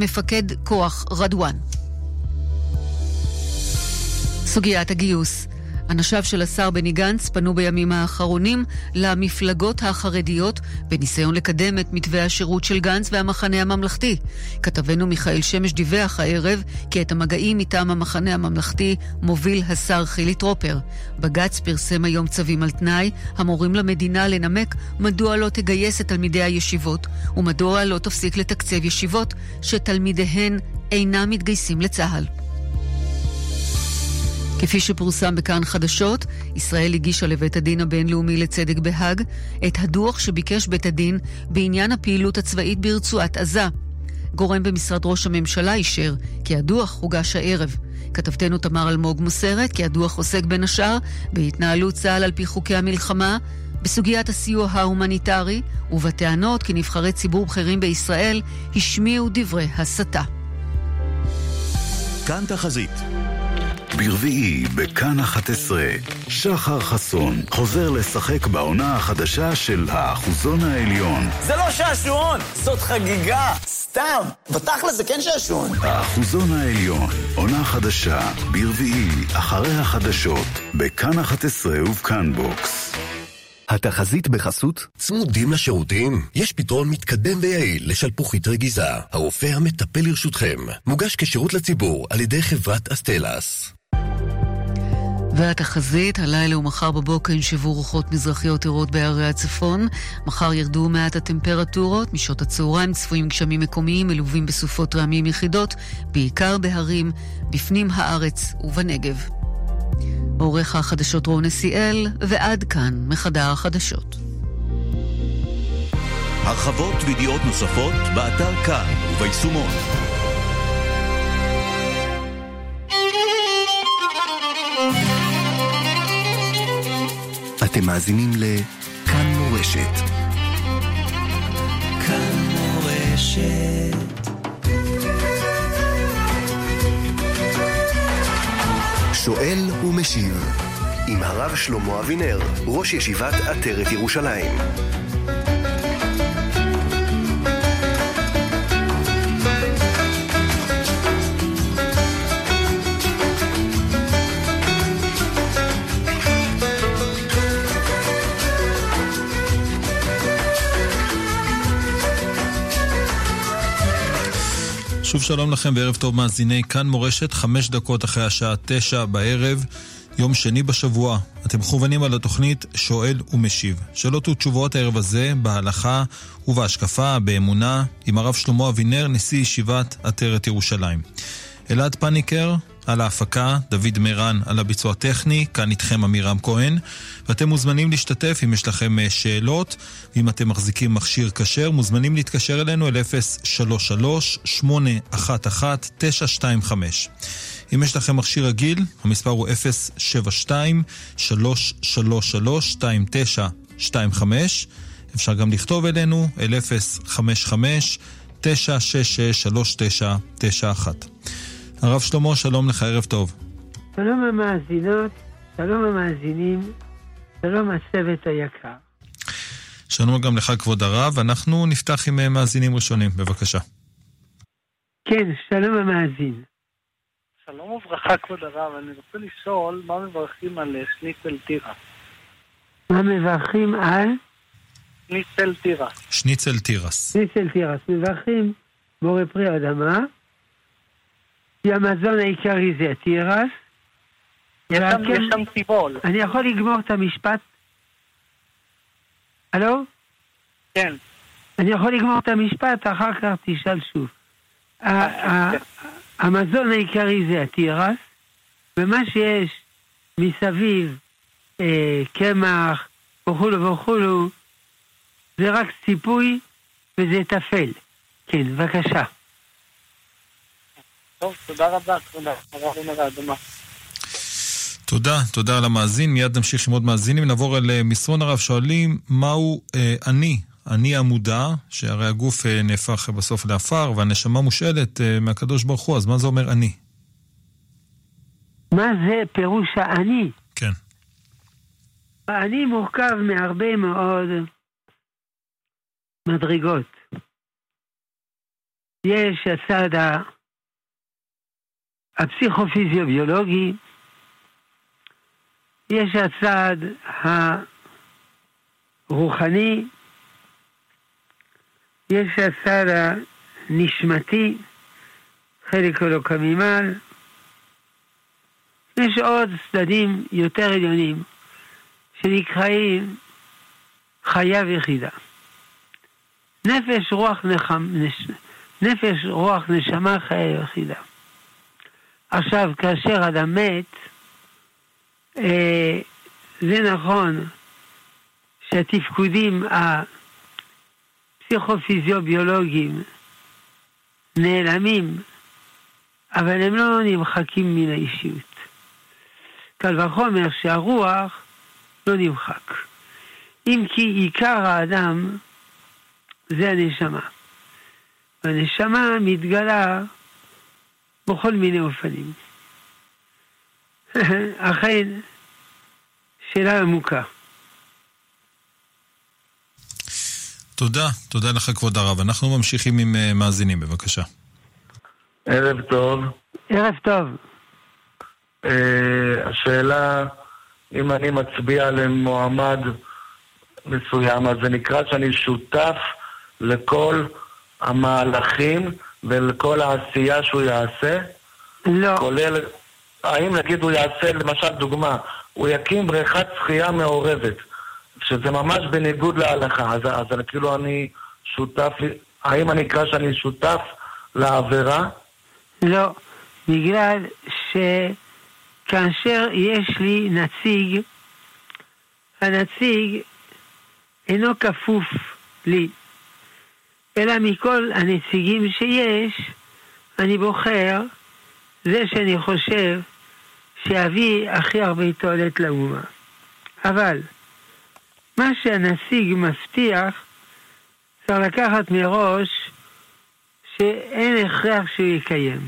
מפקד כוח רדואן. סוגיית הגיוס אנשיו של השר בני גנץ פנו בימים האחרונים למפלגות החרדיות בניסיון לקדם את מתווה השירות של גנץ והמחנה הממלכתי. כתבנו מיכאל שמש דיווח הערב כי את המגעים מטעם המחנה הממלכתי מוביל השר חילי טרופר. בג"ץ פרסם היום צווים על תנאי המורים למדינה לנמק מדוע לא תגייס את תלמידי הישיבות ומדוע לא תפסיק לתקצב ישיבות שתלמידיהן אינם מתגייסים לצה"ל. כפי שפורסם בכאן חדשות, ישראל הגישה לבית הדין הבינלאומי לצדק בהאג את הדוח שביקש בית הדין בעניין הפעילות הצבאית ברצועת עזה. גורם במשרד ראש הממשלה אישר כי הדוח הוגש הערב. כתבתנו תמר אלמוג מוסרת כי הדוח עוסק בין השאר בהתנהלות צה"ל על פי חוקי המלחמה, בסוגיית הסיוע ההומניטרי ובטענות כי נבחרי ציבור בכירים בישראל השמיעו דברי הסתה. כאן תחזית ברביעי, בכאן 11, שחר חסון חוזר לשחק בעונה החדשה של האחוזון העליון. זה לא שעשועון, זאת חגיגה, סתם. בתכל'ס זה כן שעשועון. האחוזון העליון, עונה חדשה, ברביעי, אחרי החדשות, בכאן 11 ובכאן BOX. התחזית בחסות? צמודים לשירותים? יש פתרון מתקדם ויעיל לשלפוחית רגיזה. הרופא המטפל לרשותכם. מוגש כשירות לציבור על ידי חברת אסטלס. והתחזית, הלילה ומחר בבוקר ינשבו רוחות מזרחיות ערות בערי הצפון. מחר ירדו מעט הטמפרטורות, משעות הצהריים צפויים גשמים מקומיים מלווים בסופות רעמים יחידות, בעיקר בהרים, בפנים הארץ ובנגב. עורך החדשות רון נסיאל, ועד כאן מחדר החדשות. הרחבות וידיעות נוספות באתר כאן וביישומון. אתם מאזינים לכאן מורשת. כאן מורשת. שואל ומשיב עם הרב שלמה אבינר, ראש ישיבת עטרת ירושלים. שוב שלום לכם וערב טוב מאזיני כאן מורשת, חמש דקות אחרי השעה תשע בערב, יום שני בשבוע. אתם מכוונים על התוכנית שואל ומשיב. שאלות ותשובות הערב הזה בהלכה ובהשקפה, באמונה, עם הרב שלמה אבינר, נשיא ישיבת עטרת ירושלים. אלעד פניקר, על ההפקה, דוד מירן על הביצוע הטכני, כאן איתכם עמירם כהן, ואתם מוזמנים להשתתף אם יש לכם אה, שאלות, ואם אתם מחזיקים מכשיר כשר, מוזמנים להתקשר אלינו אל 033-811-925. אם יש לכם מכשיר רגיל, המספר הוא 072-333-2925. אפשר גם לכתוב אלינו אל 055-966-3991. הרב שלמה, שלום לך, ערב טוב. שלום המאזינות, שלום המאזינים, שלום הצוות היקר. שלום גם לך, כבוד הרב. אנחנו נפתח עם אה, מאזינים ראשונים, בבקשה. כן, שלום המאזין. שלום וברכה, כבוד הרב. אני רוצה לשאול, מה מברכים על אה, שניצל תירס? מה מברכים על? שניצל תירס. שניצל תירס. שניצל תירס. מברכים בורא פרי אדמה. כי המזון העיקרי זה התירס. יש שם סיבול. אני יכול לגמור את המשפט? הלו? כן. אני יכול לגמור את המשפט, אחר כך תשאל שוב. המזון העיקרי זה התירס, ומה שיש מסביב, אה, קמח וכולו וכולו, זה רק ציפוי וזה טפל. כן, בבקשה. טוב, תודה רבה, תודה. הרב תודה, תודה על המאזין. מיד נמשיך עם עוד מאזינים. נעבור אל אה, מסרון הרב. שואלים, מהו אה, אני? אני המודע, שהרי הגוף אה, נהפך בסוף לעפר, והנשמה מושאלת אה, מהקדוש ברוך הוא, אז מה זה אומר אני? מה זה פירוש האני? כן. האני מורכב מהרבה מאוד מדרגות. יש הצד הפסיכופיזיוביולוגי, יש הצד הרוחני, יש הצד הנשמתי, חלק אלוקא ממעל, יש עוד צדדים יותר עליונים שנקראים חיה ויחידה. נפש, רוח, נחם, נש... נפש, רוח, נשמה, חיה ויחידה. עכשיו, כאשר אדם מת, אה, זה נכון שהתפקודים הפסיכופיזיוביולוגיים נעלמים, אבל הם לא נמחקים מן האישיות. קל וחומר שהרוח לא נמחק. אם כי עיקר האדם זה הנשמה. והנשמה מתגלה בכל מיני אופנים. אכן, שאלה עמוקה. תודה, תודה לך כבוד הרב. אנחנו ממשיכים עם uh, מאזינים, בבקשה. ערב טוב. ערב טוב. Uh, השאלה, אם אני מצביע למועמד מסוים, אז זה נקרא שאני שותף לכל המהלכים ולכל העשייה שהוא יעשה? לא. כולל, האם נגיד הוא יעשה, למשל דוגמה, הוא יקים בריכת שחייה מעורבת, שזה ממש בניגוד להלכה, אז, אז אני, כאילו אני שותף, האם אני אקרא שאני שותף לעבירה? לא, בגלל שכאשר יש לי נציג, הנציג אינו כפוף לי, אלא מכל הנציגים שיש, אני בוחר זה שאני חושב שיביא הכי הרבה תועלת לאומה. אבל מה שהנציג מבטיח, צריך לקחת מראש שאין הכרח שהוא יקיים.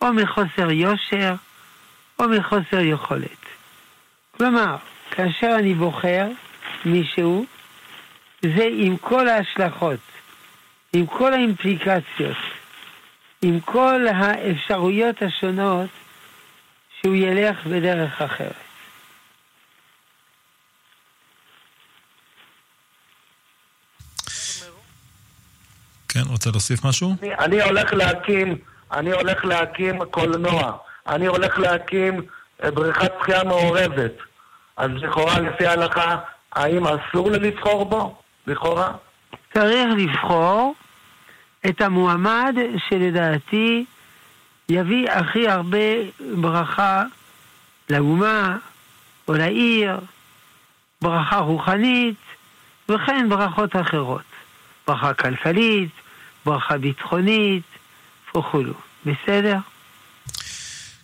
או מחוסר יושר, או מחוסר יכולת. כלומר, כאשר אני בוחר מישהו, זה עם כל ההשלכות, עם כל האימפליקציות, עם כל האפשרויות השונות שהוא ילך בדרך אחרת. כן, רוצה להוסיף משהו? אני, אני הולך להקים, אני הולך להקים קולנוע, אני הולך להקים אה, בריכת שחייה מעורבת. אז לכאורה, לפי ההלכה, האם אסור לי לבחור בו? לכאורה? צריך לבחור את המועמד שלדעתי יביא הכי הרבה ברכה לאומה או לעיר, ברכה רוחנית וכן ברכות אחרות. ברכה כלכלית, ברכה ביטחונית וכולו. בסדר?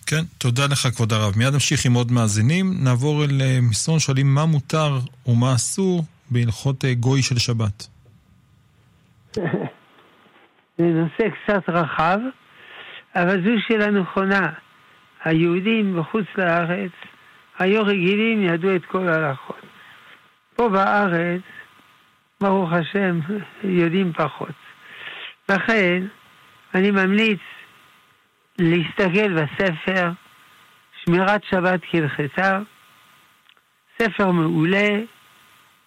כן, תודה לך כבוד הרב. מיד נמשיך עם עוד מאזינים. נעבור אל אה, מסרון שואלים מה מותר ומה אסור בהלכות אה, גוי של שבת. זה נושא קצת רחב, אבל זו שאלה נכונה. היהודים בחוץ לארץ היו רגילים, ידעו את כל ההלכות. פה בארץ, ברוך השם, יודעים פחות. לכן, אני ממליץ להסתכל בספר שמירת שבת כהלכתה, ספר מעולה,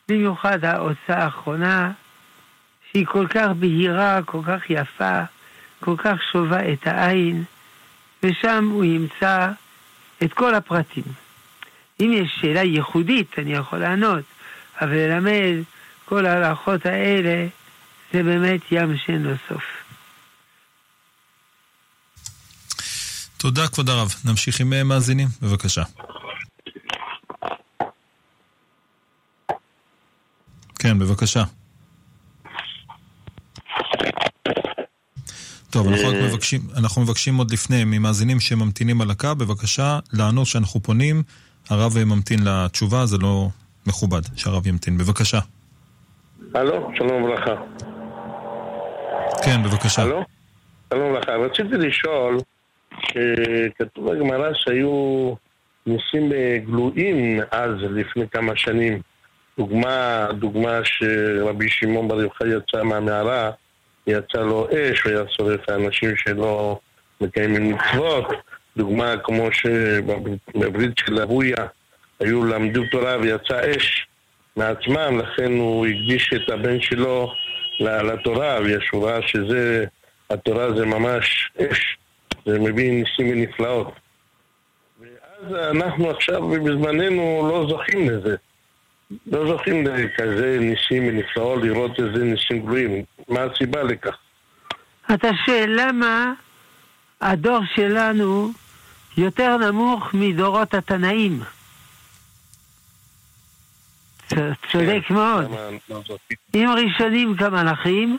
במיוחד ההוצאה האחרונה, שהיא כל כך בהירה, כל כך יפה, כל כך שובה את העין, ושם הוא ימצא את כל הפרטים. אם יש שאלה ייחודית, אני יכול לענות, אבל ללמד כל ההלכות האלה, זה באמת ים שאין לו סוף. תודה, כבוד הרב. נמשיך עם מאזינים, בבקשה. כן, בבקשה. טוב, אנחנו רק מבקשים, אנחנו מבקשים עוד לפני, ממאזינים שממתינים על הקו, בבקשה לענות שאנחנו פונים. הרב ממתין לתשובה, זה לא מכובד שהרב ימתין. בבקשה. הלו, שלום וברכה. כן, בבקשה. הלו? שלום וברכה. רציתי לשאול, כתוב בגמרא שהיו ניסים גלויים אז, לפני כמה שנים. דוגמה, דוגמה שרבי שמעון בר יוחאי יצא מהמערה יצא לו אש, והיה שורף האנשים שלא מקיימים מצוות. דוגמה כמו שבברית של אבויה היו למדו תורה ויצא אש מעצמם, לכן הוא הקדיש את הבן שלו לתורה, ויש שזה, התורה זה ממש אש, זה מביא ניסים ונפלאות. ואז אנחנו עכשיו בזמננו לא זוכים לזה. לא זוכים לכזה ניסים ונפלאות, לראות איזה ניסים גבוהים. מה הסיבה לכך? אתה שואל למה הדור שלנו יותר נמוך מדורות התנאים. צודק כן, מאוד. לא אם ראשונים כמלאכים,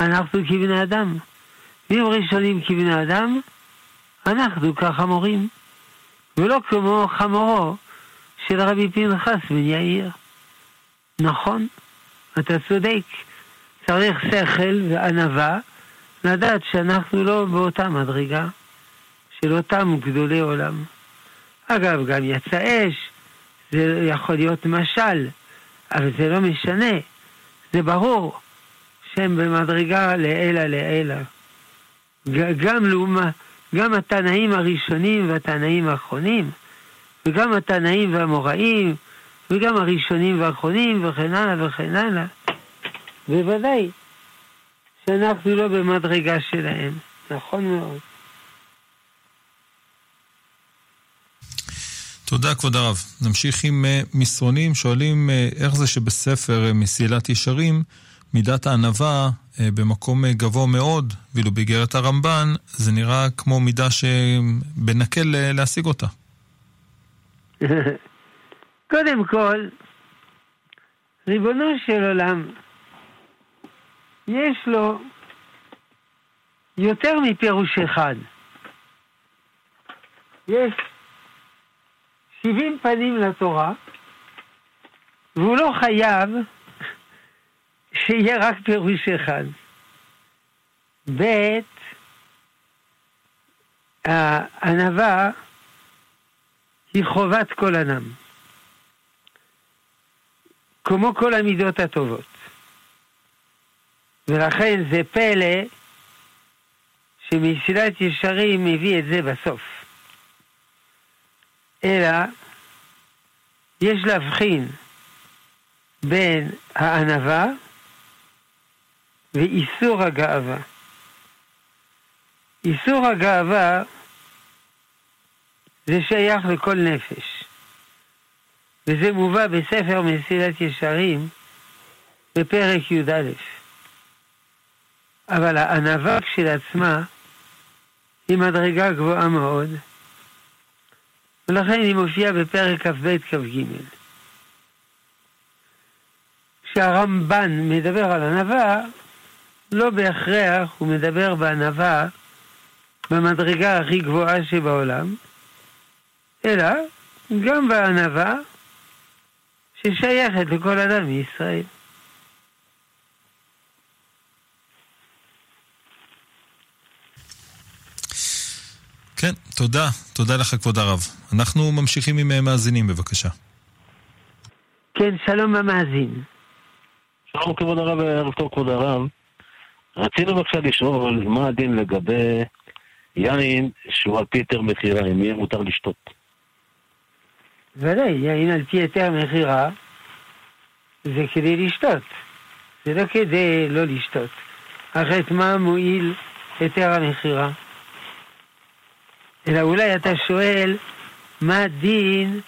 אנחנו כבני אדם. ואם ראשונים כבני אדם, אנחנו כחמורים. ולא כמו חמורו של רבי פנחס בן יאיר. נכון, אתה צודק. צריך שכל וענווה לדעת שאנחנו לא באותה מדרגה של אותם גדולי עולם. אגב, גם יצא אש, זה יכול להיות משל, אבל זה לא משנה. זה ברור שהם במדרגה לעילא לעילא. גם, לאומה, גם התנאים הראשונים והתנאים האחרונים, וגם התנאים והמוראים, וגם הראשונים והאחרונים, וכן הלאה וכן הלאה. בוודאי שאנחנו לא במדרגה שלהם. נכון מאוד. תודה, כבוד הרב. נמשיך עם uh, מסרונים. שואלים uh, איך זה שבספר uh, מסילת ישרים, מידת הענווה במקום גבוה מאוד, ואילו באיגרת הרמב"ן, זה נראה כמו מידה שבנקל להשיג אותה. קודם כל, ריבונו של עולם, יש לו יותר מפירוש אחד. יש שבעים פנים לתורה, והוא לא חייב שיהיה רק פירוש אחד. ב', הענווה היא חובת כל אדם, כמו כל המידות הטובות. ולכן זה פלא שמסילת ישרים מביא את זה בסוף. אלא יש להבחין בין הענווה ואיסור הגאווה. איסור הגאווה זה שייך לכל נפש. וזה מובא בספר מסילת ישרים בפרק י"א. אבל הענווה כשלעצמה היא מדרגה גבוהה מאוד, ולכן היא מופיעה בפרק כ"ב כ"ג. כשהרמב"ן מדבר על ענווה, לא בהכרח הוא מדבר בענווה במדרגה הכי גבוהה שבעולם, אלא גם בענווה ששייכת לכל אדם מישראל. כן, תודה. תודה לך, כבוד הרב. אנחנו ממשיכים עם אה, מאזינים, בבקשה. כן, שלום המאזין. שלום כבוד הרב, ערב טוב כבוד הרב. רצינו בבקשה לשאול מה הדין לגבי יין שהוא על פי היתר מכירה, אם יהיה מותר לשתות. ודאי, יין על פי היתר מכירה זה כדי לשתות. זה לא כדי לא לשתות. אחרת מה מועיל היתר המכירה? אלא אולי אתה שואל, מה דין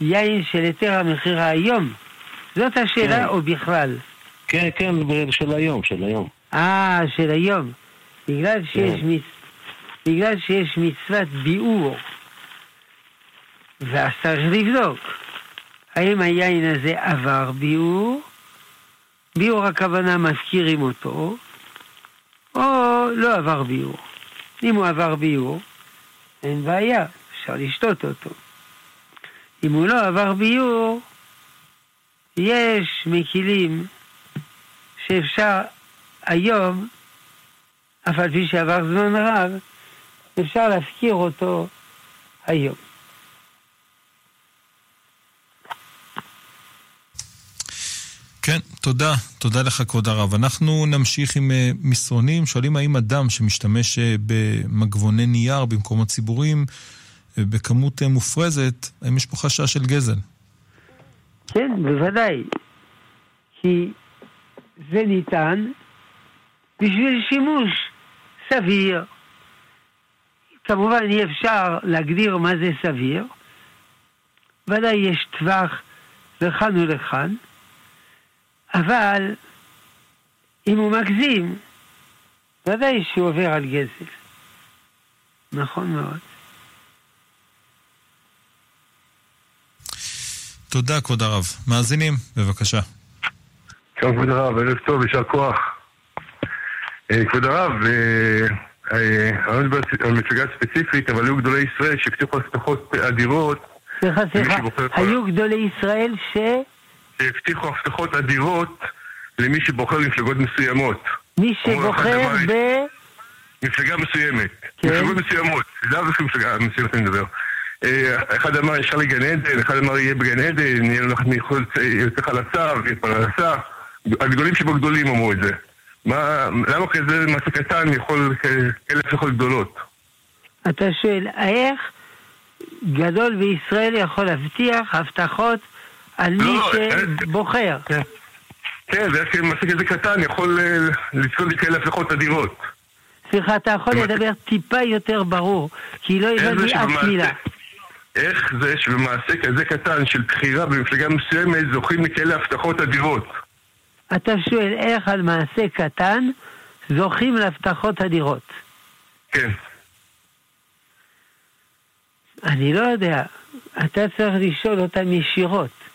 יין של היתר המכירה היום? זאת השאלה, כן. או בכלל? כן, כן, של היום, של היום. אה, של היום. בגלל שיש, כן. מצ... בגלל שיש מצוות ביאור, ואז צריך לבדוק, האם היין הזה עבר ביאור? ביאור הכוונה מזכירים אותו, או לא עבר ביאור. אם הוא עבר ביאור, אין בעיה, אפשר לשתות אותו. אם הוא לא עבר ביור, יש מקילים שאפשר היום, אף על פי שעבר זמן רב, אפשר להזכיר אותו היום. כן, תודה, תודה לך כבוד הרב. אנחנו נמשיך עם אה, מסרונים, שואלים האם אדם שמשתמש אה, במגבוני נייר במקומות ציבוריים אה, בכמות מופרזת, האם יש פה חשש של גזל? כן, בוודאי. כי זה ניתן בשביל שימוש סביר. כמובן אי אפשר להגדיר מה זה סביר. ודאי יש טווח לכאן ולכאן, אבל אם הוא מגזים, ודאי שהוא עובר על גזל. נכון מאוד. תודה, כבוד הרב. מאזינים, בבקשה. שלום, כבוד הרב, ערב טוב, יישר כוח. אה, כבוד הרב, אה, אה, אני לא מדבר על מפלגה ספציפית, אבל היו גדולי ישראל שהבטיחו הבטחות אדירות. סליחה, סליחה, היו גדולי ישראל ש... שהבטיחו הבטחות אדירות למי שבוחר מפלגות מסוימות. מי שבוחר ב... מפלגה מסוימת. כן. מפלגות מסוימות. זה לא מפלגה מסוימת אני מדבר. אחד אמר ישר לגן עדן, אחד אמר יהיה בגן עדן, יהיה לך מחוץ, יוצא חלצה, ויהיה פרנסה. הגדולים שבגדולים אמרו את זה. מה, למה כזה מעשה קטן יכול, כאלה יכול גדולות? אתה שואל, איך גדול בישראל יכול להבטיח הבטחות על מי לא, שבוחר? כן, כן זה איך מעשה כזה קטן יכול לצפות לכאלה הבטחות אדירות. סליחה, אתה יכול לדבר טיפה יותר ברור, כי לא הבנתי אף מילה. איך זה שבמעשה כזה קטן של בחירה במפלגה מסוימת זוכים לכאלה הבטחות אדירות? אתה שואל איך על מעשה קטן זוכים להבטחות אדירות. כן. אני לא יודע, אתה צריך לשאול אותם ישירות.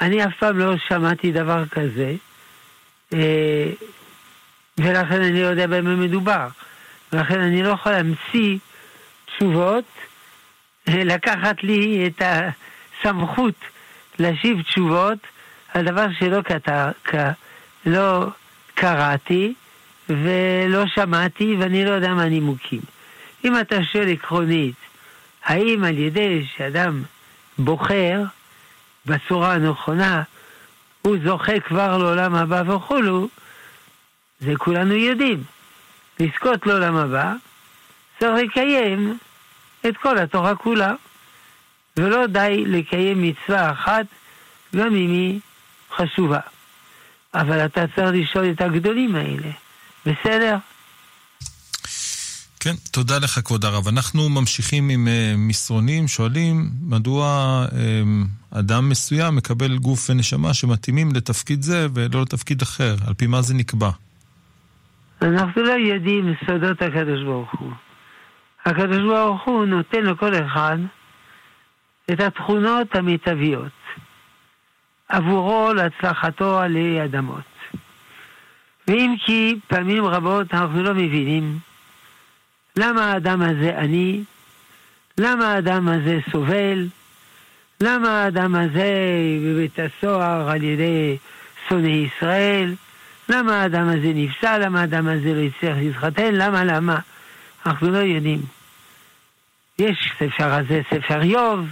אני אף פעם לא שמעתי דבר כזה, אה, ולכן אני לא יודע במה מדובר. ולכן אני לא יכול להמציא תשובות, אה, לקחת לי את הסמכות להשיב תשובות על דבר שלא כתב, לא קראתי ולא שמעתי ואני לא יודע מה הנימוקים. אם אתה שואל עקרונית, האם על ידי שאדם בוחר בצורה הנכונה, הוא זוכה כבר לעולם הבא וכולו, זה כולנו יודעים. לזכות לעולם הבא, צריך לקיים את כל התורה כולה. ולא די לקיים מצווה אחת, גם אם היא חשובה. אבל אתה צריך לשאול את הגדולים האלה, בסדר? כן, תודה לך כבוד הרב. אנחנו ממשיכים עם uh, מסרונים, שואלים מדוע uh, אדם מסוים מקבל גוף ונשמה שמתאימים לתפקיד זה ולא לתפקיד אחר, על פי מה זה נקבע? אנחנו לא יודעים סודות הקדוש ברוך הוא. הקדוש ברוך הוא נותן לכל אחד את התכונות המיטביות. עבורו להצלחתו עלי אדמות. ואם כי פעמים רבות אנחנו לא מבינים למה האדם הזה עני, למה האדם הזה סובל, למה האדם הזה בבית הסוהר על ידי שונאי ישראל, למה האדם הזה נפסל, למה האדם הזה לא הצליח להתחתן, למה, למה? אנחנו לא יודעים. יש ספר הזה, ספר איוב,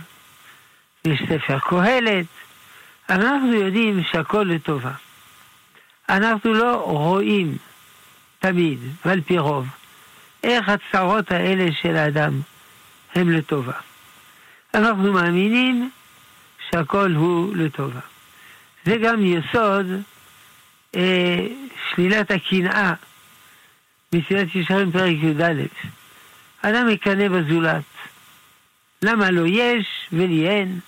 יש ספר קהלת, אנחנו יודעים שהכל לטובה. אנחנו לא רואים תמיד, ועל פי רוב, איך הצרות האלה של האדם הם לטובה. אנחנו מאמינים שהכל הוא לטובה. זה גם יסוד אה, שלילת הקנאה מסילת ישרים פרק י"א. אדם מקנא בזולת. למה לא יש ולי אין?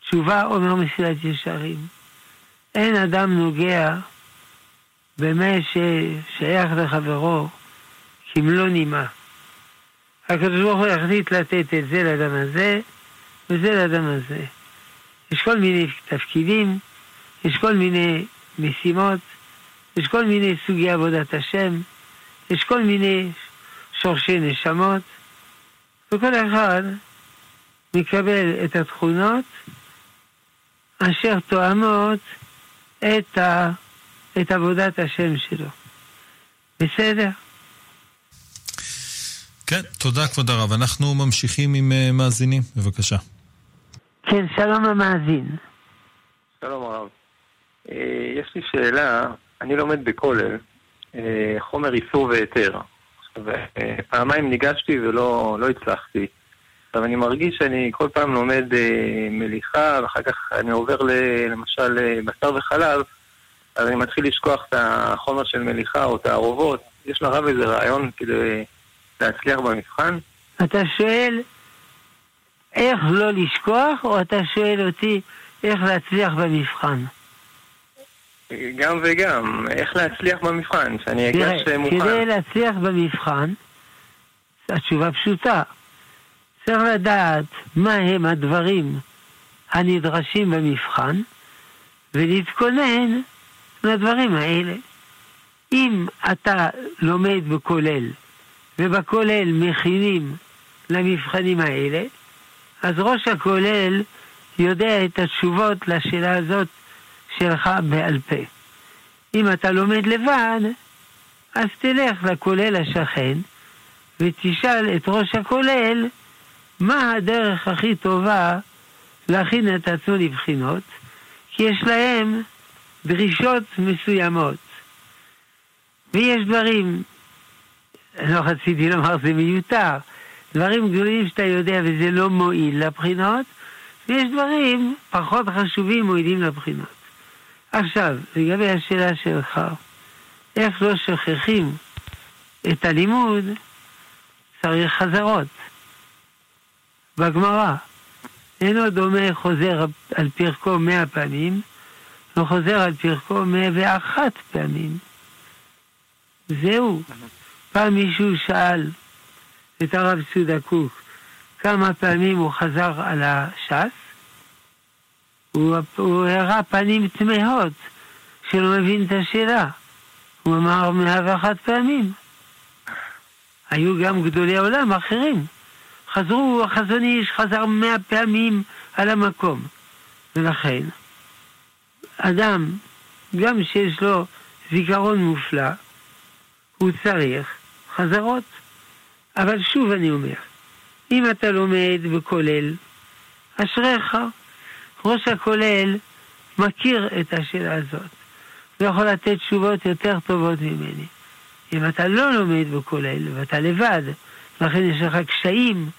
תשובה אומר מסילת ישרים. אין אדם נוגע במה ששייך לחברו כמלוא נימה. הקדוש ברוך הוא יחליט לתת את זה לאדם הזה וזה לאדם הזה. יש כל מיני תפקידים, יש כל מיני משימות, יש כל מיני סוגי עבודת השם, יש כל מיני שורשי נשמות, וכל אחד מקבל את התכונות אשר תואמות את, ה, את עבודת השם שלו. בסדר? כן, תודה כבוד הרב. אנחנו ממשיכים עם uh, מאזינים, בבקשה. כן, שלום המאזין. שלום הרב. אה, יש לי שאלה, אני לומד בכולל, אה, חומר איסור והיתר. פעמיים ניגשתי ולא לא הצלחתי. עכשיו אני מרגיש שאני כל פעם לומד מליחה, ואחר כך אני עובר למשל בשר וחלב, אז אני מתחיל לשכוח את החומר של מליחה או את הערובות. יש לרב איזה רעיון כדי להצליח במבחן? אתה שואל איך לא לשכוח, או אתה שואל אותי איך להצליח במבחן? גם וגם, איך להצליח במבחן, שאני אגש מוכן. כדי להצליח במבחן, התשובה פשוטה. צריך לדעת מה הם הדברים הנדרשים במבחן, ולהתכונן לדברים האלה. אם אתה לומד בכולל, ובכולל מכינים למבחנים האלה, אז ראש הכולל יודע את התשובות לשאלה הזאת שלך בעל פה. אם אתה לומד לבד, אז תלך לכולל השכן ותשאל את ראש הכולל מה הדרך הכי טובה להכין את עצמו לבחינות, כי יש להם דרישות מסוימות. ויש דברים, לא רציתי לומר זה מיותר, דברים גדולים שאתה יודע וזה לא מועיל לבחינות, ויש דברים פחות חשובים מועילים לבחינות. עכשיו, לגבי השאלה שלך, איך לא שוכחים את הלימוד, צריך חזרות. בגמרא, אינו דומה חוזר על פרקו מאה פעמים, לא חוזר על פרקו מאה ואחת פעמים. זהו. פעם מישהו שאל את הרב צודה קוק כמה פעמים הוא חזר על הש"ס, הוא, הוא הראה פנים תמהות שלא מבין את השאלה. הוא אמר מאה ואחת פעמים. היו גם גדולי עולם אחרים. חזרו, החזון איש חזר מאה פעמים על המקום. ולכן, אדם, גם שיש לו זיכרון מופלא, הוא צריך חזרות. אבל שוב אני אומר, אם אתה לומד בכולל, אשריך. ראש הכולל מכיר את השאלה הזאת, ויכול לתת תשובות יותר טובות ממני. אם אתה לא לומד בכולל ואתה לבד, לכן יש לך קשיים,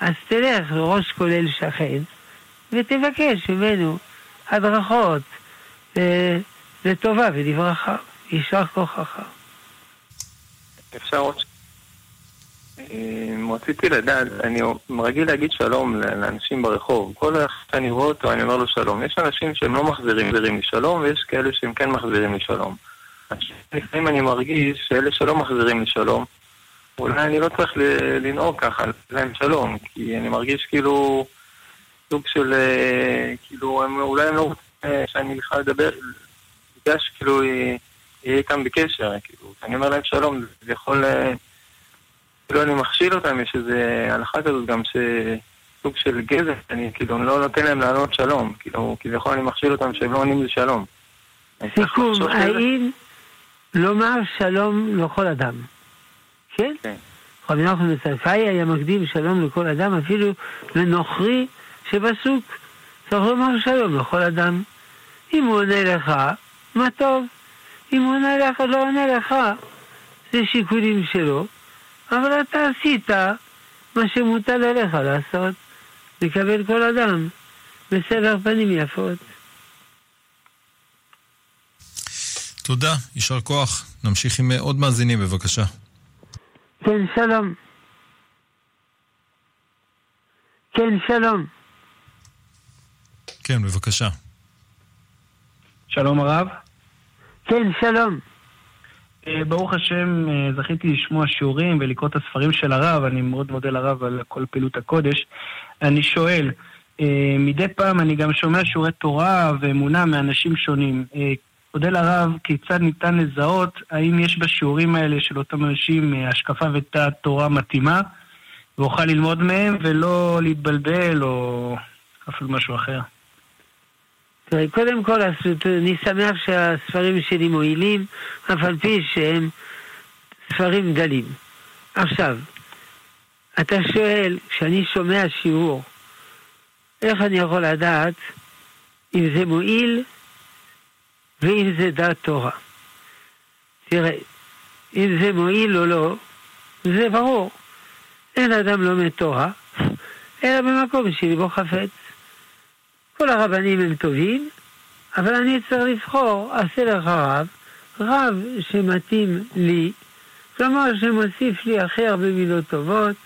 אז תלך לראש כולל שכן ותבקש ממנו הדרכות אה, לטובה ולברכה. יישר כוחך. אפשר עוד... אה, רציתי לדעת, אני רגיל להגיד שלום לאנשים ברחוב. כל אחד שאני רואה אותו, אני אומר לו שלום. יש אנשים שהם לא מחזירים לי שלום, ויש כאלה שהם כן מחזירים לי שלום. לפעמים אני מרגיש שאלה שלא מחזירים לי שלום, אולי אני לא צריך לנהוג ככה, להם שלום, כי אני מרגיש כאילו סוג של, אה, כאילו, הם, אולי הם לא רוצים אה, שאני בכלל אדבר, בגלל שכאילו יהיה איתם בקשר, כאילו, כשאני אומר להם שלום, זה יכול... כאילו אני מכשיל אותם, יש איזה הלכה כזאת גם שסוג של גזע, אני כאילו לא נותן להם לענות שלום, כאילו כביכול אני מכשיל אותם שהם לא עונים לשלום. סיכום, האם לומר שלום לכל אדם, כן? כן. רבי נחמן מצרפאי היה מקדים שלום לכל אדם, אפילו לנוכרי שבסוג. צריך לומר שלום לכל אדם. אם הוא עונה לך, מה טוב. אם הוא עונה לך, לא עונה לך, זה שיקולים שלו. אבל אתה עשית מה שמוטל עליך לעשות, לקבל כל אדם בסבר פנים יפות. תודה, יישר כוח. נמשיך עם עוד מאזינים, בבקשה. כן, שלום. כן, שלום. כן, בבקשה. שלום הרב. כן, שלום. אה, ברוך השם, אה, זכיתי לשמוע שיעורים ולקרוא את הספרים של הרב, אני מאוד מודה לרב על כל פעילות הקודש. אני שואל, אה, מדי פעם אני גם שומע שיעורי תורה ואמונה מאנשים שונים. אודה לרב, כיצד ניתן לזהות האם יש בשיעורים האלה של אותם אנשים השקפה ותת תורה מתאימה, ואוכל ללמוד מהם ולא להתבלבל או אפילו משהו אחר. קודם כל, אני שמח שהספרים שלי מועילים, אף על פי שהם ספרים דלים. עכשיו, אתה שואל, כשאני שומע שיעור, איך אני יכול לדעת אם זה מועיל ואם זה דעת תורה. תראה, אם זה מועיל או לא, זה ברור. אין אדם לומד תורה, אלא במקום שליבו חפץ. כל הרבנים הם טובים, אבל אני צריך לבחור, עשה לך רב, רב שמתאים לי, כלומר שמוסיף לי הכי הרבה מילות טובות,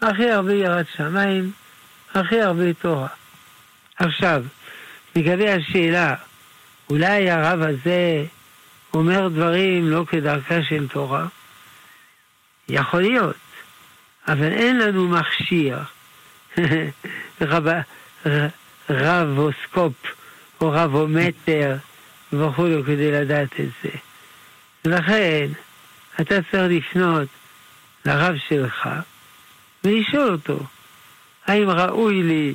הכי הרבה יראת שמיים, הכי הרבה תורה. עכשיו, לגבי השאלה, אולי הרב הזה אומר דברים לא כדרכה של תורה? יכול להיות, אבל אין לנו מכשיר, רבוסקופ או רבומטר וכו' כדי לדעת את זה. ולכן אתה צריך לפנות לרב שלך ולשאול אותו, האם ראוי לי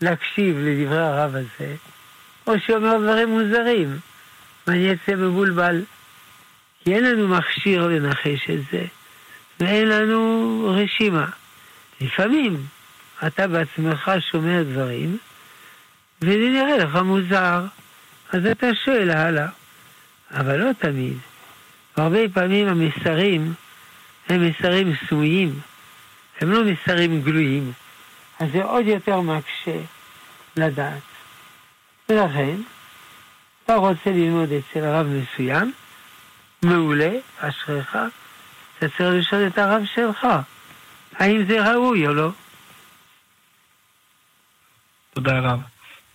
להקשיב לדברי הרב הזה, או שאומר דברים מוזרים, ואני אצא מבולבל. כי אין לנו מכשיר לנחש את זה, ואין לנו רשימה. לפעמים אתה בעצמך שומע דברים, וזה נראה לך מוזר, אז אתה שואל הלאה. אבל לא תמיד. והרבה פעמים המסרים הם מסרים סמויים, הם לא מסרים גלויים, אז זה עוד יותר מקשה לדעת. ולכן, אתה רוצה ללמוד אצל רב מסוים, מעולה, אשריך, אתה צריך לשאול את הרב שלך, האם זה ראוי או לא. תודה רב.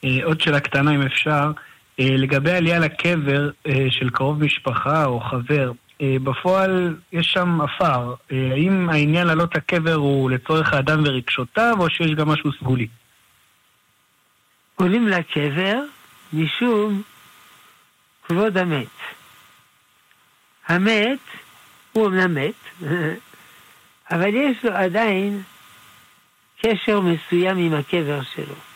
אה, עוד שאלה קטנה אם אפשר. אה, לגבי עלייה לקבר אה, של קרוב משפחה או חבר, בפועל יש שם עפר. האם העניין לעלות לקבר הוא לצורך האדם ורגשותיו, או שיש גם משהו סגולי? עולים לקבר משום כבוד המת. המת הוא אמנם מת, אבל יש לו עדיין קשר מסוים עם הקבר שלו.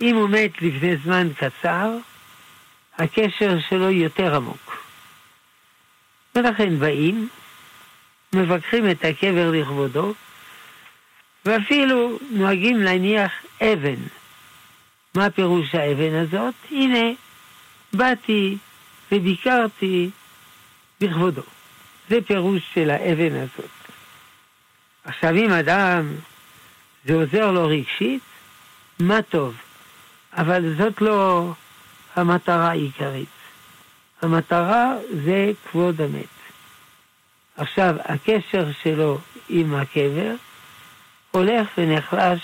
אם הוא מת לפני זמן קצר, הקשר שלו יותר עמוק. ולכן באים, מבקרים את הקבר לכבודו, ואפילו נוהגים להניח אבן. מה פירוש האבן הזאת? הנה, באתי וביקרתי בכבודו. זה פירוש של האבן הזאת. עכשיו, אם אדם, זה עוזר לו רגשית, מה טוב. אבל זאת לא המטרה העיקרית. המטרה זה כבוד המת. עכשיו, הקשר שלו עם הקבר הולך ונחלש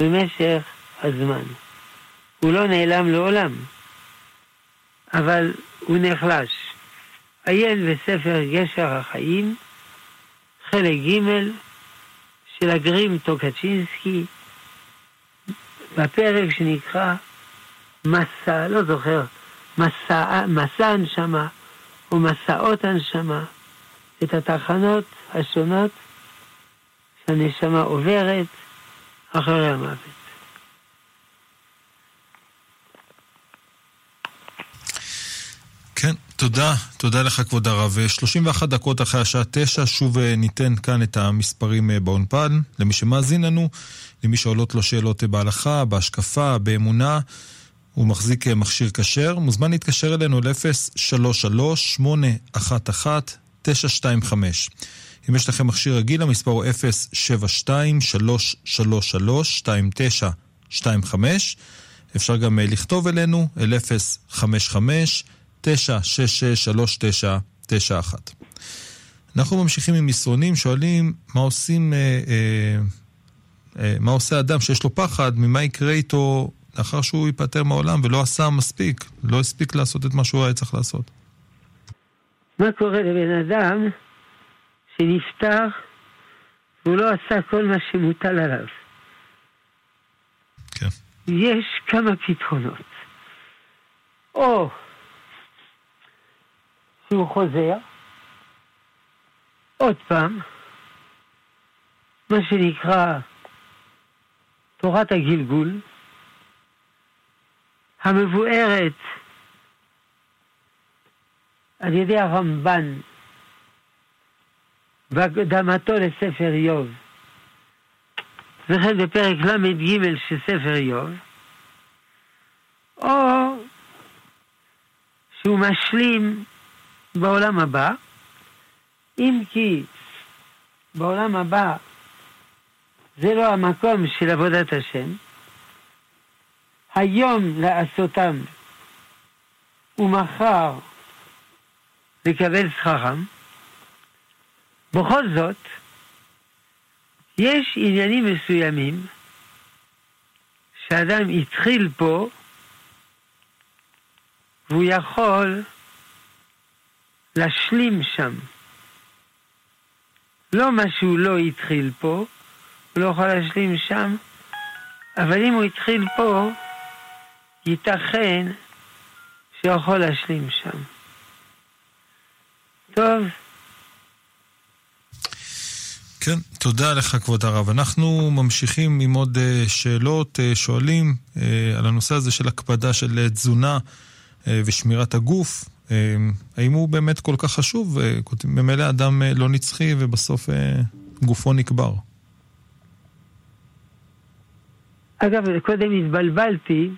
במשך הזמן. הוא לא נעלם לעולם, אבל הוא נחלש. עיין בספר גשר החיים, חלק ג' של הגרים טוקצ'ינסקי, בפרק שנקרא מסע, לא זוכר, מסע, מסע הנשמה או מסעות הנשמה, את התחנות השונות שהנשמה עוברת אחרי המוות. כן, תודה, תודה לך כבוד הרב. 31 דקות אחרי השעה 9, שוב אה, ניתן כאן את המספרים אה, באונפן, למי שמאזין לנו, למי שעולות לו שאלות אה, בהלכה, בהשקפה, באמונה. הוא מחזיק מכשיר כשר, מוזמן להתקשר אלינו ל-033-811-925. אם יש לכם מכשיר רגיל, המספר הוא 072-333-2925. אפשר גם לכתוב אלינו, אל 055 9663991. אנחנו ממשיכים עם מסרונים, שואלים מה עושים, אה, אה, אה, מה עושה אדם שיש לו פחד, ממה יקרה איתו לאחר שהוא ייפטר מהעולם ולא עשה מספיק, לא הספיק לעשות את מה שהוא היה צריך לעשות. מה קורה לבן אדם שנפטר והוא לא עשה כל מה שמוטל עליו? כן. יש כמה פתרונות. או שהוא חוזר, עוד פעם, מה שנקרא תורת הגלגול, המבוארת על ידי הרמב"ן בהקדמתו לספר איוב, וכן בפרק ל"ג של ספר איוב, או שהוא משלים בעולם הבא, אם כי בעולם הבא זה לא המקום של עבודת השם, היום לעשותם ומחר לקבל שכרם, בכל זאת, יש עניינים מסוימים שאדם התחיל פה והוא יכול להשלים שם. לא מה שהוא לא התחיל פה, הוא לא יכול להשלים שם, אבל אם הוא התחיל פה, ייתכן שיכול להשלים שם. טוב. כן, תודה לך כבוד הרב. אנחנו ממשיכים עם עוד uh, שאלות, uh, שואלים uh, על הנושא הזה של הקפדה של תזונה ושמירת הגוף. Uh, האם הוא באמת כל כך חשוב? Uh, ממילא אדם uh, לא נצחי ובסוף uh, גופו נקבר. אגב, קודם התבלבלתי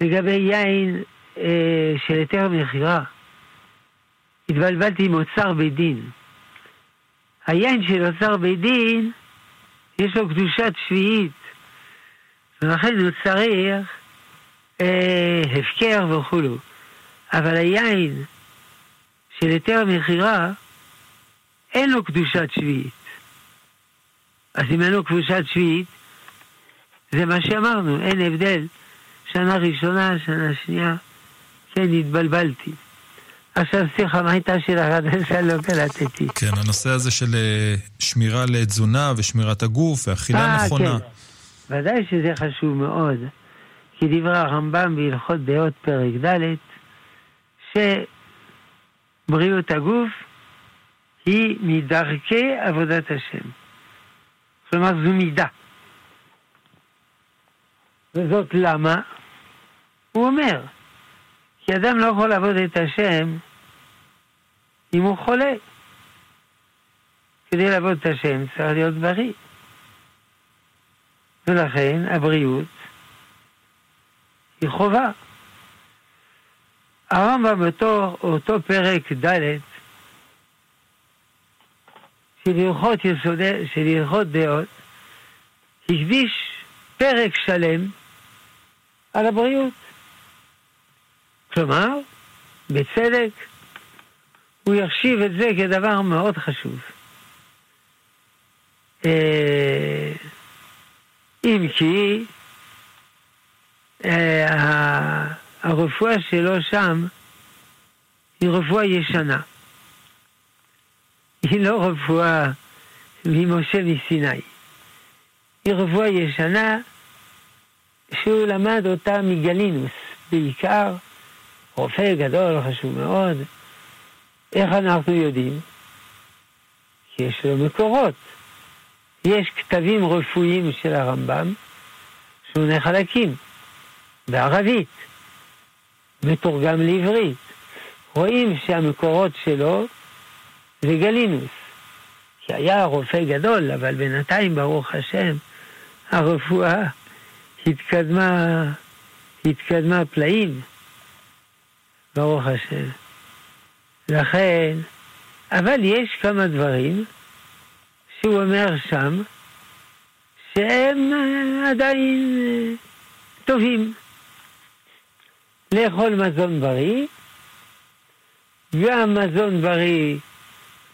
לגבי יין אה, של היתר מכירה. התבלבלתי עם אוצר בית דין. היין של אוצר בית דין, יש לו קדושת שביעית, ולכן הוא צריך אה, הפקר וכולו. אבל היין של היתר מכירה, אין לו קדושת שביעית. אז אם אין לו קדושת שביעית, זה מה שאמרנו, אין הבדל. שנה ראשונה, שנה שנייה, כן, התבלבלתי. עכשיו סליחה, מה הייתה שאלה חדשה? לא קלטתי. כן, הנושא הזה של אה, שמירה לתזונה ושמירת הגוף ואכילה אה, נכונה. כן. ודאי שזה חשוב מאוד, כי דברי הרמב"ם בהלכות דעות פרק ד', שבריאות הגוף היא מדרכי עבודת השם. כלומר, זו מידה. וזאת למה? הוא אומר, כי אדם לא יכול לעבוד את השם אם הוא חולה. כדי לעבוד את השם צריך להיות בריא. ולכן הבריאות היא חובה. הרמב"ם באותו אותו פרק ד' של הלכות יסודי, של הלכות דעות, הקדיש פרק שלם על הבריאות. כלומר, בצדק, הוא יחשיב את זה כדבר מאוד חשוב. אה, אם כי אה, הרפואה שלו שם היא רפואה ישנה. היא לא רפואה ממשה מסיני. היא רפואה ישנה שהוא למד אותה מגלינוס בעיקר, רופא גדול, חשוב מאוד. איך אנחנו יודעים? כי יש לו מקורות. יש כתבים רפואיים של הרמב"ם, שני חלקים, בערבית, מתורגם לעברית. רואים שהמקורות שלו זה גלינוס, שהיה רופא גדול, אבל בינתיים, ברוך השם, הרפואה התקדמה, התקדמה פלאים, ברוך השם. לכן, אבל יש כמה דברים שהוא אומר שם, שהם עדיין טובים. לאכול מזון בריא, גם מזון בריא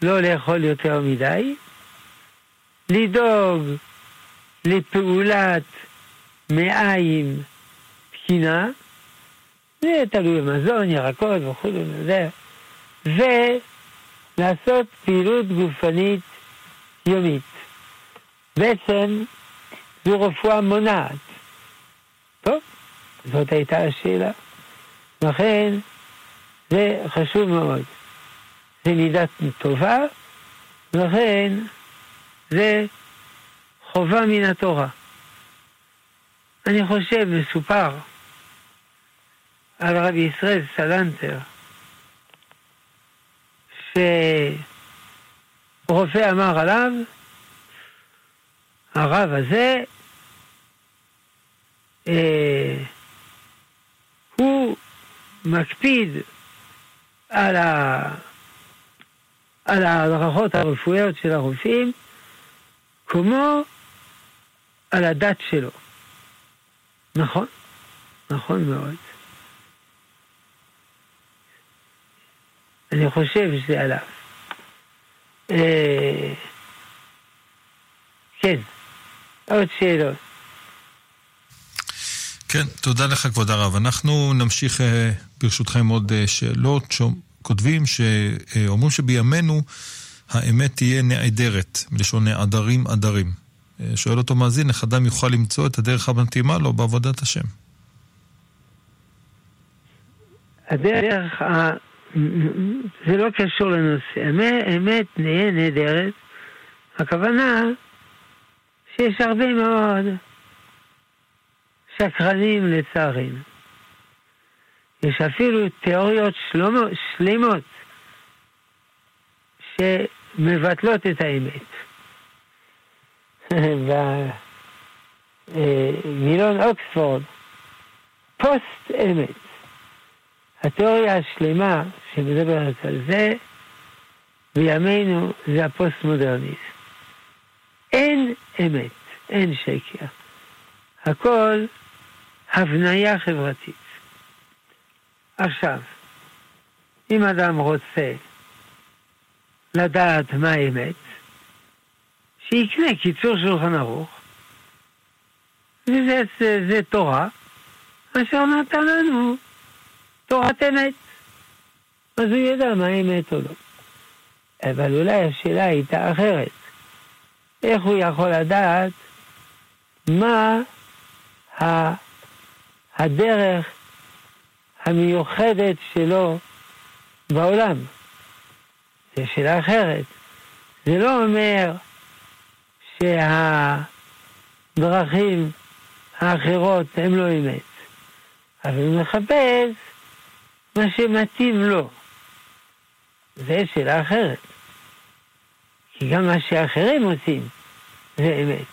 לא לאכול יותר מדי, לדאוג לפעולת מעיים תקינה, זה תלוי במזון, ירקות וכו' וזה, ולעשות פעילות גופנית יומית. בעצם זו רפואה מונעת. טוב, זאת הייתה השאלה. לכן זה חשוב מאוד. זה מידה טובה, לכן זה חובה מן התורה. אני חושב, מסופר על רבי ישראל סלנטר, שרופא אמר עליו, הרב הזה, אה, הוא מקפיד על, ה... על ההדרכות הרפואיות של הרופאים, כמו על הדת שלו. נכון, נכון מאוד. אני חושב שזה עליו. אה, כן, עוד שאלות. כן, תודה לך כבוד הרב. אנחנו נמשיך אה, ברשותכם עוד אה, שאלות שכותבים שאומרים שבימינו האמת תהיה נעדרת, מלשון נעדרים עדרים. שואל אותו מאזין, איך אדם יוכל למצוא את הדרך המתאימה לו בעבודת השם? הדרך, ה... זה לא קשור לנושא. אמת נהיה נהדרת, הכוונה שיש הרבה מאוד שקרנים לצערנו. יש אפילו תיאוריות שלומו, שלמות שמבטלות את האמת. במילון אוקספורד, פוסט אמת. התיאוריה השלמה שמדברת על זה, בימינו זה הפוסט-מודרניזם. אין אמת, אין שקר. הכל הבניה חברתית. עכשיו, אם אדם רוצה לדעת מה האמת, שיקנה קיצור שולחן ערוך, וזה זה, זה תורה, אשר נתן לנו תורת אמת. אז הוא ידע מה האמת או לא. אבל אולי השאלה הייתה אחרת. איך הוא יכול לדעת מה הדרך המיוחדת שלו בעולם? זו שאלה אחרת. זה לא אומר שהדרכים האחרות הן לא אמת, אבל הוא מחפש מה שמתאים לו. זו שאלה אחרת. כי גם מה שאחרים עושים זה אמת.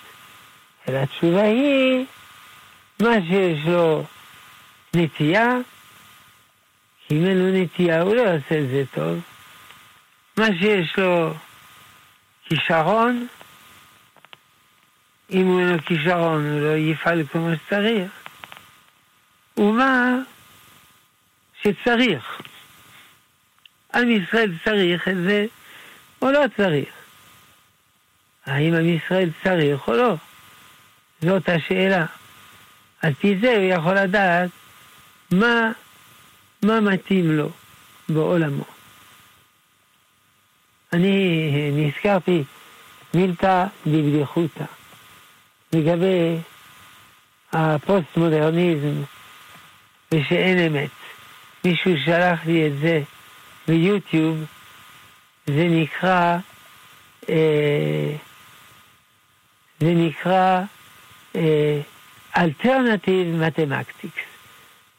אלא התשובה היא, מה שיש לו נטייה, אם אין לו נטייה הוא לא יעשה את זה טוב. מה שיש לו כישרון, אם הוא אין לו כישרון הוא לא יפעל כמו שצריך. ומה שצריך. עם ישראל צריך את זה או לא צריך? האם עם ישראל צריך או לא? זאת השאלה. על פי זה הוא יכול לדעת מה, מה מתאים לו בעולמו. אני נזכרתי מילתא דבדיחותא לגבי הפוסט-מודרניזם ושאין אמת. מישהו שלח לי את זה ביוטיוב, זה נקרא, אה, זה נקרא alternative אה, mathematics,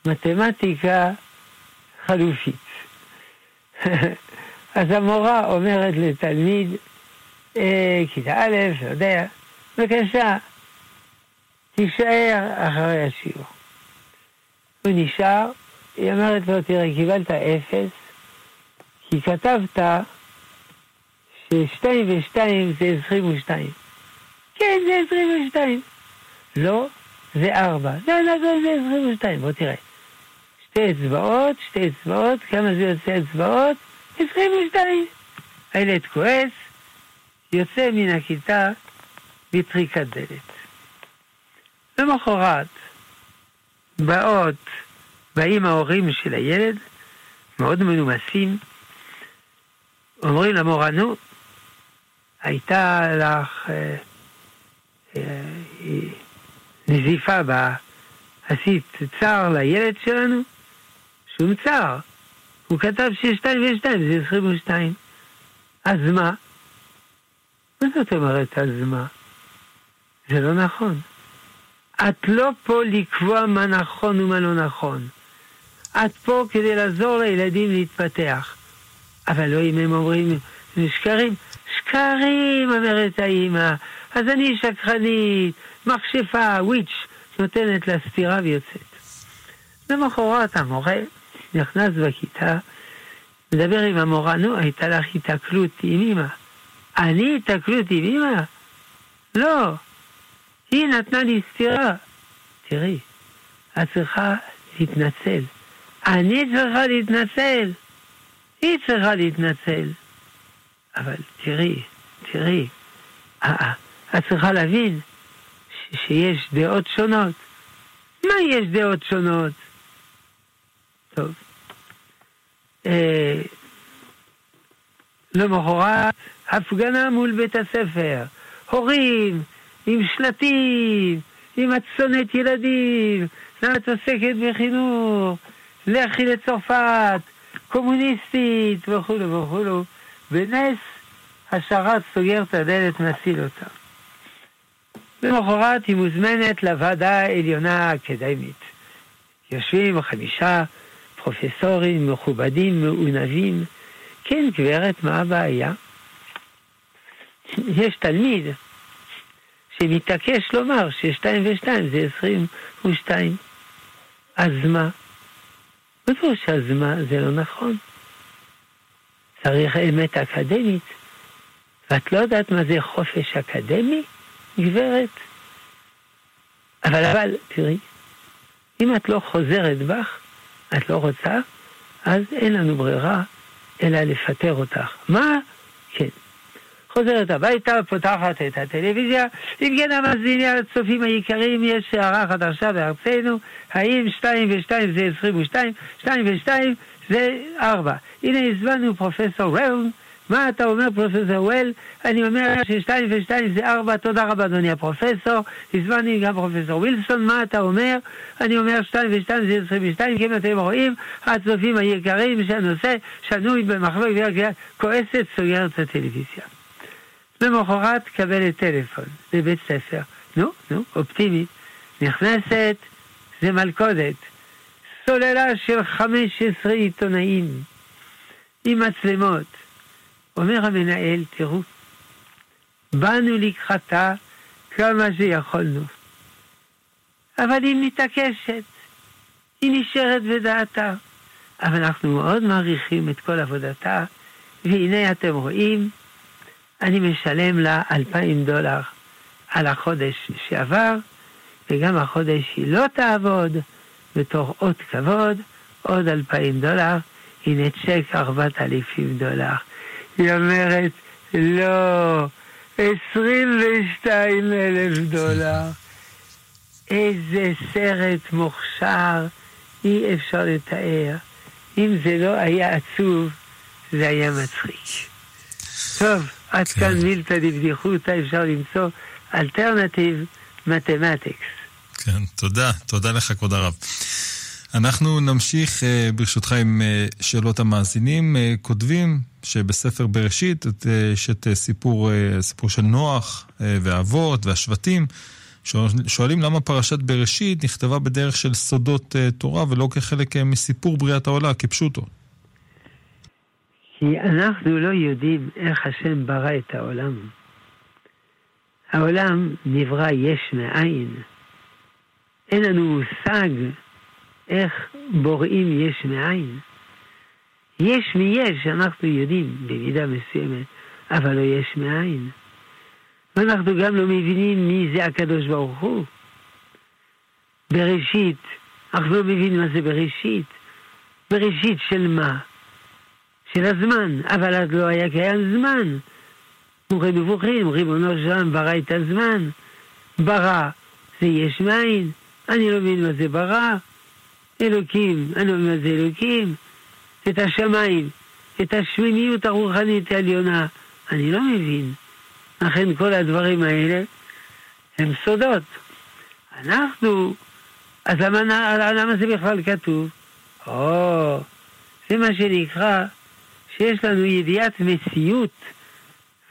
מתמטיקה חלופית. אז המורה אומרת לתלמיד, אה, כיתה א', לא יודע, בבקשה, תישאר אחרי השיעור. הוא נשאר, היא אומרת לו, תראה, קיבלת אפס, כי כתבת ששתיים ושתיים זה עשרים ושתיים. כן, זה עשרים ושתיים. לא, זה ארבע. לא, לא, לא, זה עשרים ושתיים. בוא תראה. שתי אצבעות, שתי אצבעות, כמה זה יוצא אצבעות? עשרים ושתיים. הילד כועס, יוצא מן הכיתה בטריקת דלת. למחרת, באות, באים ההורים של הילד, מאוד מנומסים, אומרים למורה, נו, הייתה לך אה, אה, נזיפה בה, עשית צער לילד שלנו? שום צער. הוא כתב ששתיים ושתיים זה עשרים ושתיים. אז מה? מה זאת אומרת אז מה? זה לא נכון. את לא פה לקבוע מה נכון ומה לא נכון. את פה כדי לעזור לילדים להתפתח. אבל לא אם הם אומרים שקרים. שקרים, אומרת האימא. אז אני שקרנית, מכשפה, וויץ', נותנת לה סטירה ויוצאת. למחרת המורה נכנס בכיתה, מדבר עם המורה, נו, הייתה לך התקלות עם אמא. אני התקלות עם אמא? לא, היא נתנה לי סטירה. תראי, את צריכה להתנצל. אני צריכה להתנצל. היא צריכה להתנצל. אבל תראי, תראי, את צריכה להבין שיש דעות שונות. מה יש דעות שונות? טוב. אה, למחרת, הפגנה מול בית הספר. הורים עם שלטים, עם הצונת ילדים, למה את עוסקת בחינוך? לכי לצרפת, קומוניסטית וכולו וכולו. בנס השרת סוגר את הדלת, מציל אותה. למחרת היא מוזמנת לוועדה העליונה האקדמית. יושבים חמישה פרופסורים מכובדים, מעונבים. כן, גברת, מה הבעיה? יש תלמיד שמתעקש לומר ששתיים ושתיים זה עשרים ושתיים. אז מה? בטוח שאז מה זה לא נכון. צריך אמת אקדמית. ואת לא יודעת מה זה חופש אקדמי, גברת? אבל, אבל, תראי, אם את לא חוזרת בך, את לא רוצה, אז אין לנו ברירה אלא לפטר אותך. מה? כן. חוזרת הביתה, פותחת את הטלוויזיה. אם כן, המאזינים הצופים היקרים, יש הערה חדשה בארצנו, האם 2 ו-2 זה 22, 2 ו-2 זה 4. הנה הזמנו פרופסור ראון. מה אתה אומר, פרופסור וול? אני אומר ששתיים ושתיים זה ארבע, תודה רבה, אדוני הפרופסור. הזמנתי גם פרופסור ווילסון, מה אתה אומר? אני אומר שתיים ושתיים זה עשרים ושתיים, כי אם אתם רואים, הצופים היקרים שהנושא שנוי במחלוקת כועסת, סוגרת את הטלוויזיה. למחרת קבלת טלפון לבית ספר. נו, נו, אופטימית. נכנסת, זה מלכודת. סוללה של 15 עיתונאים עם מצלמות. אומר המנהל, תראו, באנו לקחתה כמה שיכולנו. אבל היא מתעקשת, היא נשארת בדעתה. אבל אנחנו מאוד מעריכים את כל עבודתה, והנה אתם רואים, אני משלם לה אלפיים דולר על החודש שעבר, וגם החודש היא לא תעבוד, בתור אות כבוד, עוד אלפיים דולר, הנה צ'ק ארבעת אלפים דולר. היא אומרת, לא, עשרים ושתיים אלף דולר. איזה סרט מוכשר, אי אפשר לתאר. אם זה לא היה עצוב, זה היה מצחיק. טוב, עד כאן כן. מילתא דבדיחותא, אפשר למצוא אלטרנטיב מתמטיקס. כן, תודה, תודה לך, כבוד הרב. אנחנו נמשיך אה, ברשותך עם אה, שאלות המאזינים. אה, כותבים שבספר בראשית יש את סיפור, סיפור של נוח והאבות והשבטים. שואלים למה פרשת בראשית נכתבה בדרך של סודות תורה ולא כחלק מסיפור בריאת העולה, כפשוטו. כי אנחנו לא יודעים איך השם ברא את העולם. העולם נברא יש מאין. אין לנו מושג איך בוראים יש מאין. יש מיש, אנחנו יודעים במידה מסוימת, אבל לא יש מאין. ואנחנו גם לא מבינים מי זה הקדוש ברוך הוא. בראשית, אנחנו לא מבינים מה זה בראשית. בראשית של מה? של הזמן, אבל אז לא היה קיים זמן. מורה נבוכים, ריבונו שלם ברא את הזמן. ברא זה יש מאין, אני לא מבין מה זה ברא. אלוקים, אני אומר מה זה אלוקים, את השמיים, את השמימיות הרוחנית העליונה. אני לא מבין. לכן כל הדברים האלה הם סודות. אנחנו, אז למה, למה זה בכלל כתוב? או, זה מה שנקרא שיש לנו ידיעת מציאות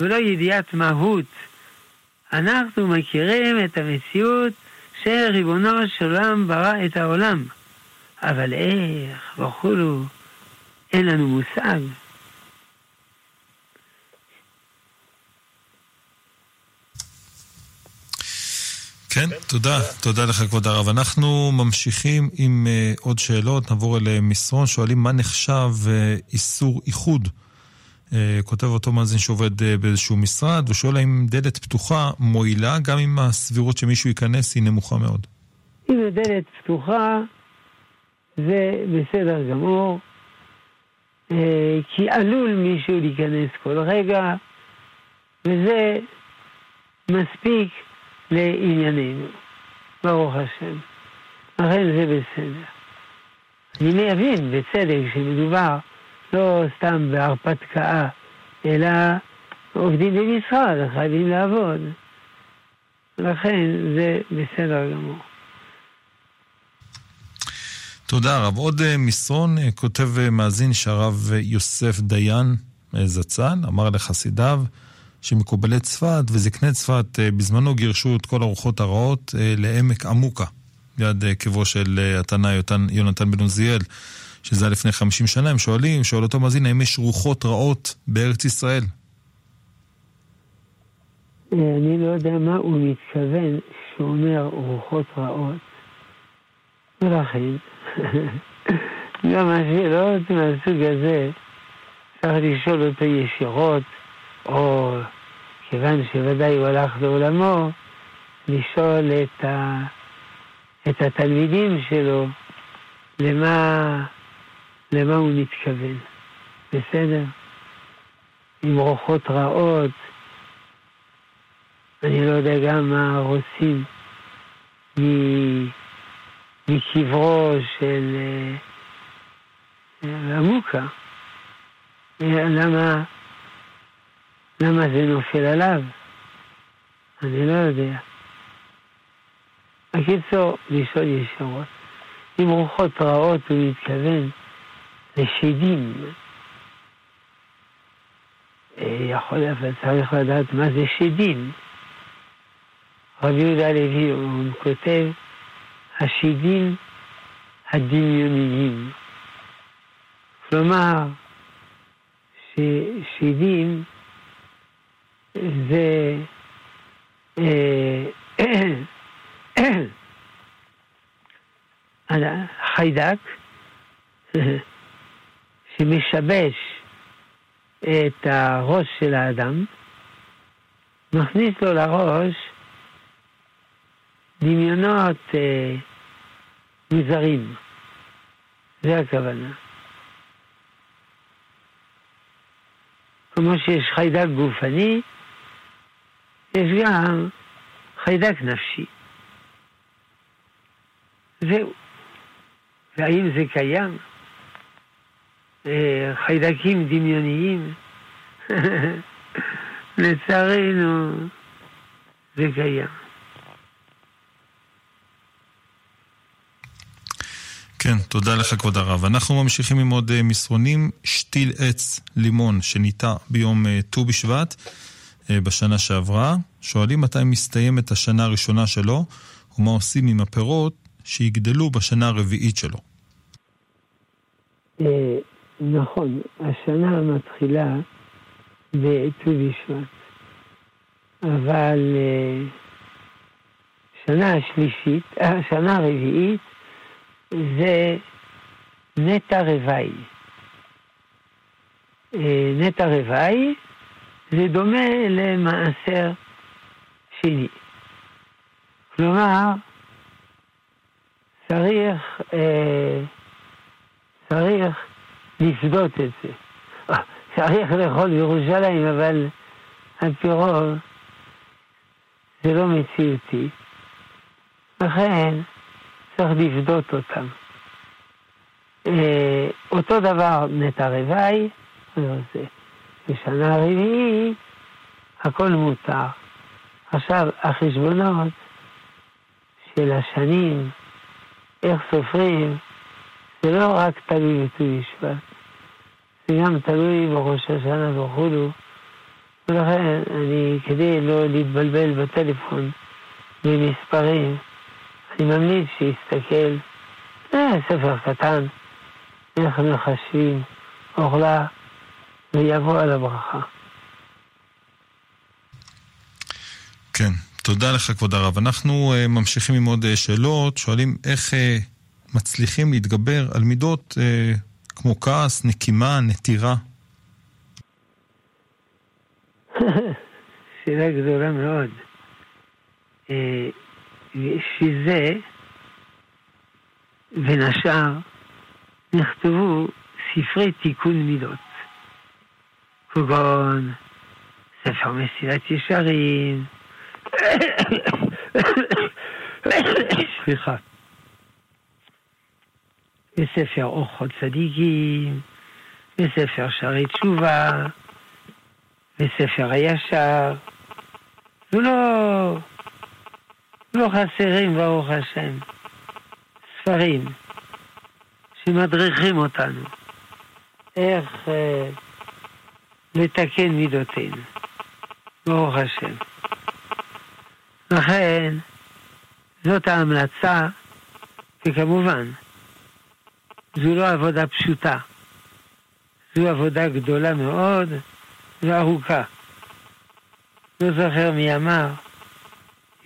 ולא ידיעת מהות. אנחנו מכירים את המציאות שריבונו של עולם ברא את העולם. אבל איך וכולו, אין לנו מושג. כן, תודה. תודה לך, כבוד הרב. אנחנו ממשיכים עם uh, עוד שאלות, נעבור אל מסרון, שואלים מה נחשב uh, איסור איחוד. Uh, כותב אותו מאזין שעובד uh, באיזשהו משרד, ושואל האם דלת פתוחה מועילה, גם אם הסבירות שמישהו ייכנס היא נמוכה מאוד. אם הדלת פתוחה, זה בסדר גמור, כי עלול מישהו להיכנס כל רגע, וזה מספיק לענייננו, ברוך השם. לכן זה בסדר. אני מבין, בצדק, שמדובר לא סתם בהרפתקה, אלא עובדים במשרד, חייבים לעבוד. לכן זה בסדר גמור. תודה רב. עוד אה, מסרון אה, כותב אה, מאזין שהרב יוסף דיין זצ"ל אמר לחסידיו שמקובלי צפת וזקני צפת בזמנו גירשו את כל הרוחות הרעות לעמק עמוקה, ליד קברו של התנא יונתן בן עוזיאל, שזה היה לפני 50 שנה. הם שואלים, שואל אותו מאזין, האם יש רוחות רעות בארץ ישראל? אני לא יודע מה הוא מתכוון כשהוא אומר רוחות רעות. ולכן, גם השאלות מהסוג הזה, צריך לשאול אותו ישירות, או כיוון שוודאי הוא הלך לעולמו, לשאול את, ה, את התלמידים שלו למה, למה הוא מתכוון. בסדר? עם רוחות רעות, אני לא יודע גם מה רוצים מקברו של אה, עמוקה. למה למה זה נופל עליו? אני לא יודע. בקיצור, לשאול ישירות. עם רוחות רעות הוא מתכוון לשדים. אה, יכול, אבל צריך לדעת מה זה שדים. רבי יהודה לוי הוא כותב, השדים הדמיוניים. כלומר, ששדים זה חיידק שמשבש את הראש של האדם, מכניס לו לראש דמיונות אה, מוזרים. זה הכוונה. כמו שיש חיידק גופני, יש גם חיידק נפשי. זהו. והאם זה קיים? אה, חיידקים דמיוניים? לצערנו, זה קיים. כן, תודה לך כבוד הרב. אנחנו ממשיכים עם עוד אה, מסרונים. שתיל עץ לימון שניטע ביום אה, ט"ו בשבט. אה, בשנה שעברה. שואלים מתי מסתיימת השנה הראשונה שלו, ומה עושים עם הפירות שיגדלו בשנה הרביעית שלו. נכון, השנה מתחילה בט"ו בשבט, אבל שנה השלישית, השנה הרביעית זה נטע רוואי. נטע רוואי זה דומה למעשר שני. כלומר, צריך, אה, צריך לפדות את זה. אה, צריך לאכול בירושלים, אבל על פי רוב זה לא מציאותי. לכן צריך לפדות אותם. אה, אותו דבר נטע רוואי. בשנה הרביעית הכל מותר. עכשיו, החשבונות של השנים, איך סופרים, זה לא רק תלוי בט"ו בשבט, זה גם תלוי בראש השנה וכולו. ולכן, אני, כדי לא להתבלבל בטלפון במספרים, אני ממליץ שיסתכל, אה, ספר קטן, איך מחשבים אוכלה ויבוא על הברכה. כן, תודה לך, כבוד הרב. אנחנו uh, ממשיכים עם עוד uh, שאלות, שואלים איך uh, מצליחים להתגבר על מידות uh, כמו כעס, נקימה, נטירה. שאלה גדולה מאוד. שזה, בין השאר, נכתבו ספרי תיקון מידות. כגון ספר מסילת ישרים, סליחה, בספר אורחות צדיקים, בספר שערי תשובה, בספר הישר. ולא לא חסרים, ברוך השם, ספרים שמדריכים אותנו איך אה, לתקן מידותינו, ברוך השם. לכן, זאת ההמלצה, וכמובן, זו לא עבודה פשוטה, זו עבודה גדולה מאוד וארוכה. לא זוכר מי אמר,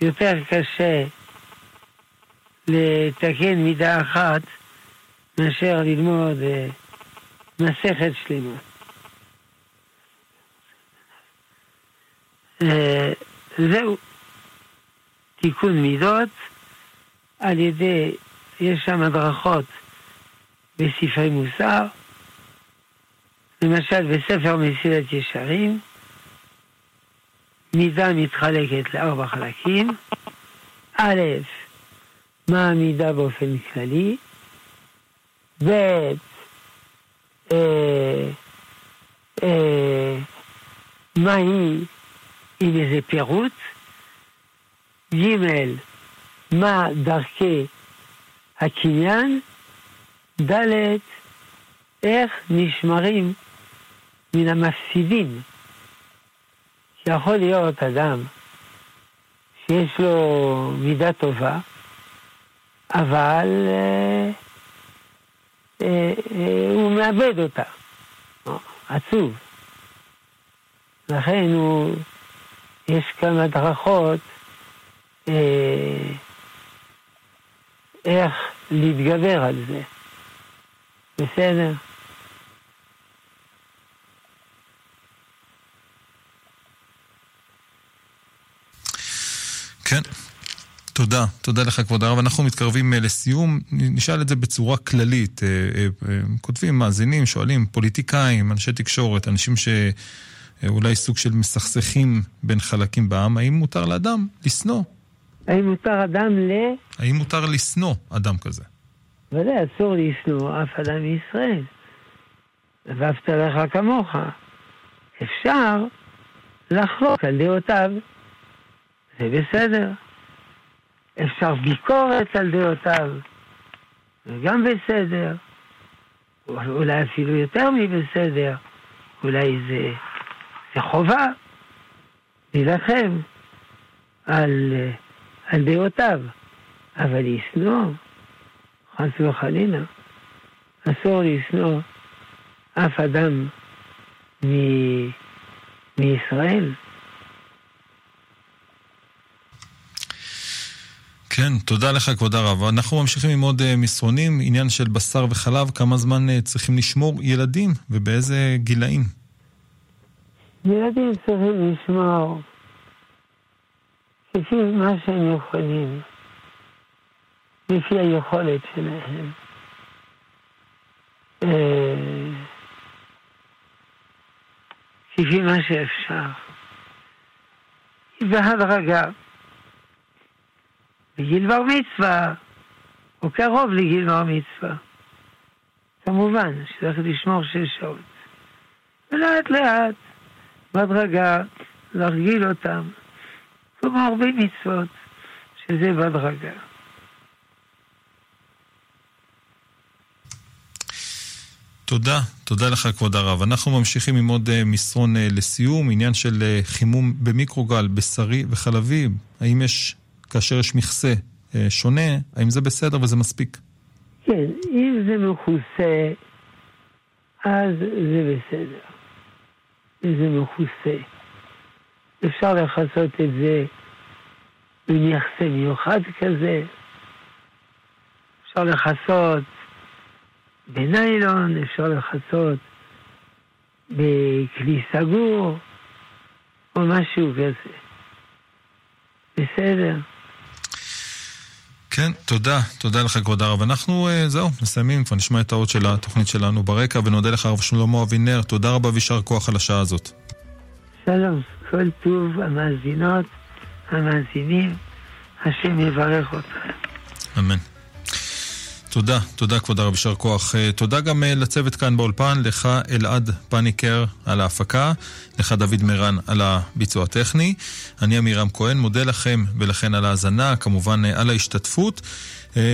יותר קשה לתקן מידה אחת מאשר ללמוד אה, מסכת שלמה. אה, זהו, תיקון מידות על ידי, יש שם הדרכות בספרי מוסר, למשל בספר מסילת ישרים, מידה מתחלקת לארבע חלקים. א', מה המידה באופן כללי, ב', אה, אה, מה היא? עם איזה פירוט, ג', מה דרכי הקניין, ד', איך נשמרים מן המפסידים שיכול להיות אדם שיש לו מידה טובה, אבל אה, אה, אה, הוא מאבד אותה. עצוב. לכן הוא, יש כמה דרכות אה, איך להתגבר על זה. בסדר? כן. תודה, תודה לך כבוד הרב. אנחנו מתקרבים אה, לסיום, נשאל את זה בצורה כללית. אה, אה, כותבים, מאזינים, שואלים, פוליטיקאים, אנשי תקשורת, אנשים שאולי סוג של מסכסכים בין חלקים בעם, האם מותר לאדם לשנוא? האם מותר אדם ל... האם מותר לשנוא אדם כזה? ודאי, אסור לשנוא אף אדם מישראל. ואהבת לך כמוך. אפשר לחלוק על דעותיו. זה בסדר. אפשר ביקורת על דעותיו, זה גם בסדר. אולי אפילו יותר מבסדר. אולי זה, זה חובה להילחם על, על דעותיו. אבל לשנוא, חס וחלילה, אסור לשנוא אף אדם מ... מישראל. כן, תודה לך כבוד הרב. אנחנו ממשיכים עם עוד אה, מסרונים, עניין של בשר וחלב, כמה זמן אה, צריכים לשמור ילדים ובאיזה גילאים? ילדים צריכים לשמור לפי מה שהם יכולים, לפי היכולת שלהם. אה, לפי מה שאפשר. בהדרגה. בגיל בר מצווה, או קרוב לגיל בר מצווה. כמובן שצריך לשמור שש שעות. ולאט לאט, בהדרגה, להרגיל אותם, כמו הרבה מצוות, שזה בהדרגה. תודה, תודה לך כבוד הרב. אנחנו ממשיכים עם עוד אה, מסרון אה, לסיום, עניין של אה, חימום במיקרוגל, בשרי וחלבי. האם יש כאשר יש מכסה אה, שונה, האם זה בסדר וזה מספיק? כן, אם זה מכוסה, אז זה בסדר. אם זה מכוסה. אפשר לכסות את זה יחסי מיוחד כזה. אפשר לכסות בניילון, אפשר לכסות בכלי סגור, או משהו כזה. בסדר. כן, תודה. תודה לך, כבוד הרב. אנחנו, uh, זהו, מסיימים, כבר נשמע את האות של התוכנית שלנו ברקע, ונודה לך, הרב שלמה אבינר. תודה רבה ויישר כוח על השעה הזאת. שלום, כל טוב המאזינות, המאזינים, השם יברך אותם. אמן. תודה, תודה כבוד הרב, יישר כוח. אה, תודה גם אה, לצוות כאן באולפן, לך אלעד פניקר על ההפקה, לך דוד מירן על הביצוע הטכני. אני עמירם כהן, מודה לכם ולכן על ההאזנה, כמובן אה, על ההשתתפות.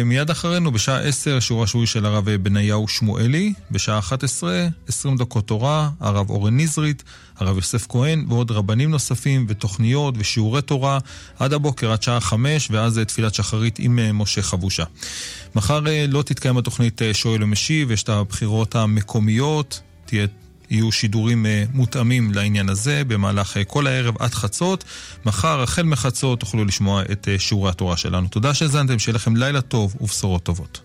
מיד אחרינו, בשעה 10, שיעור השבועי של הרב בניהו שמואלי, בשעה 11, 20 דקות תורה, הרב אורן נזרית. הרב יוסף כהן ועוד רבנים נוספים ותוכניות ושיעורי תורה עד הבוקר, עד שעה חמש, ואז תפילת שחרית עם אה, משה חבושה. מחר אה, לא תתקיים התוכנית אה, שואל ומשיב, יש את הבחירות המקומיות, תהיה... יהיו שידורים מותאמים לעניין הזה במהלך כל הערב עד חצות. מחר, החל מחצות, תוכלו לשמוע את שיעורי התורה שלנו. תודה שהאזנתם, שיהיה לכם לילה טוב ובשורות טובות.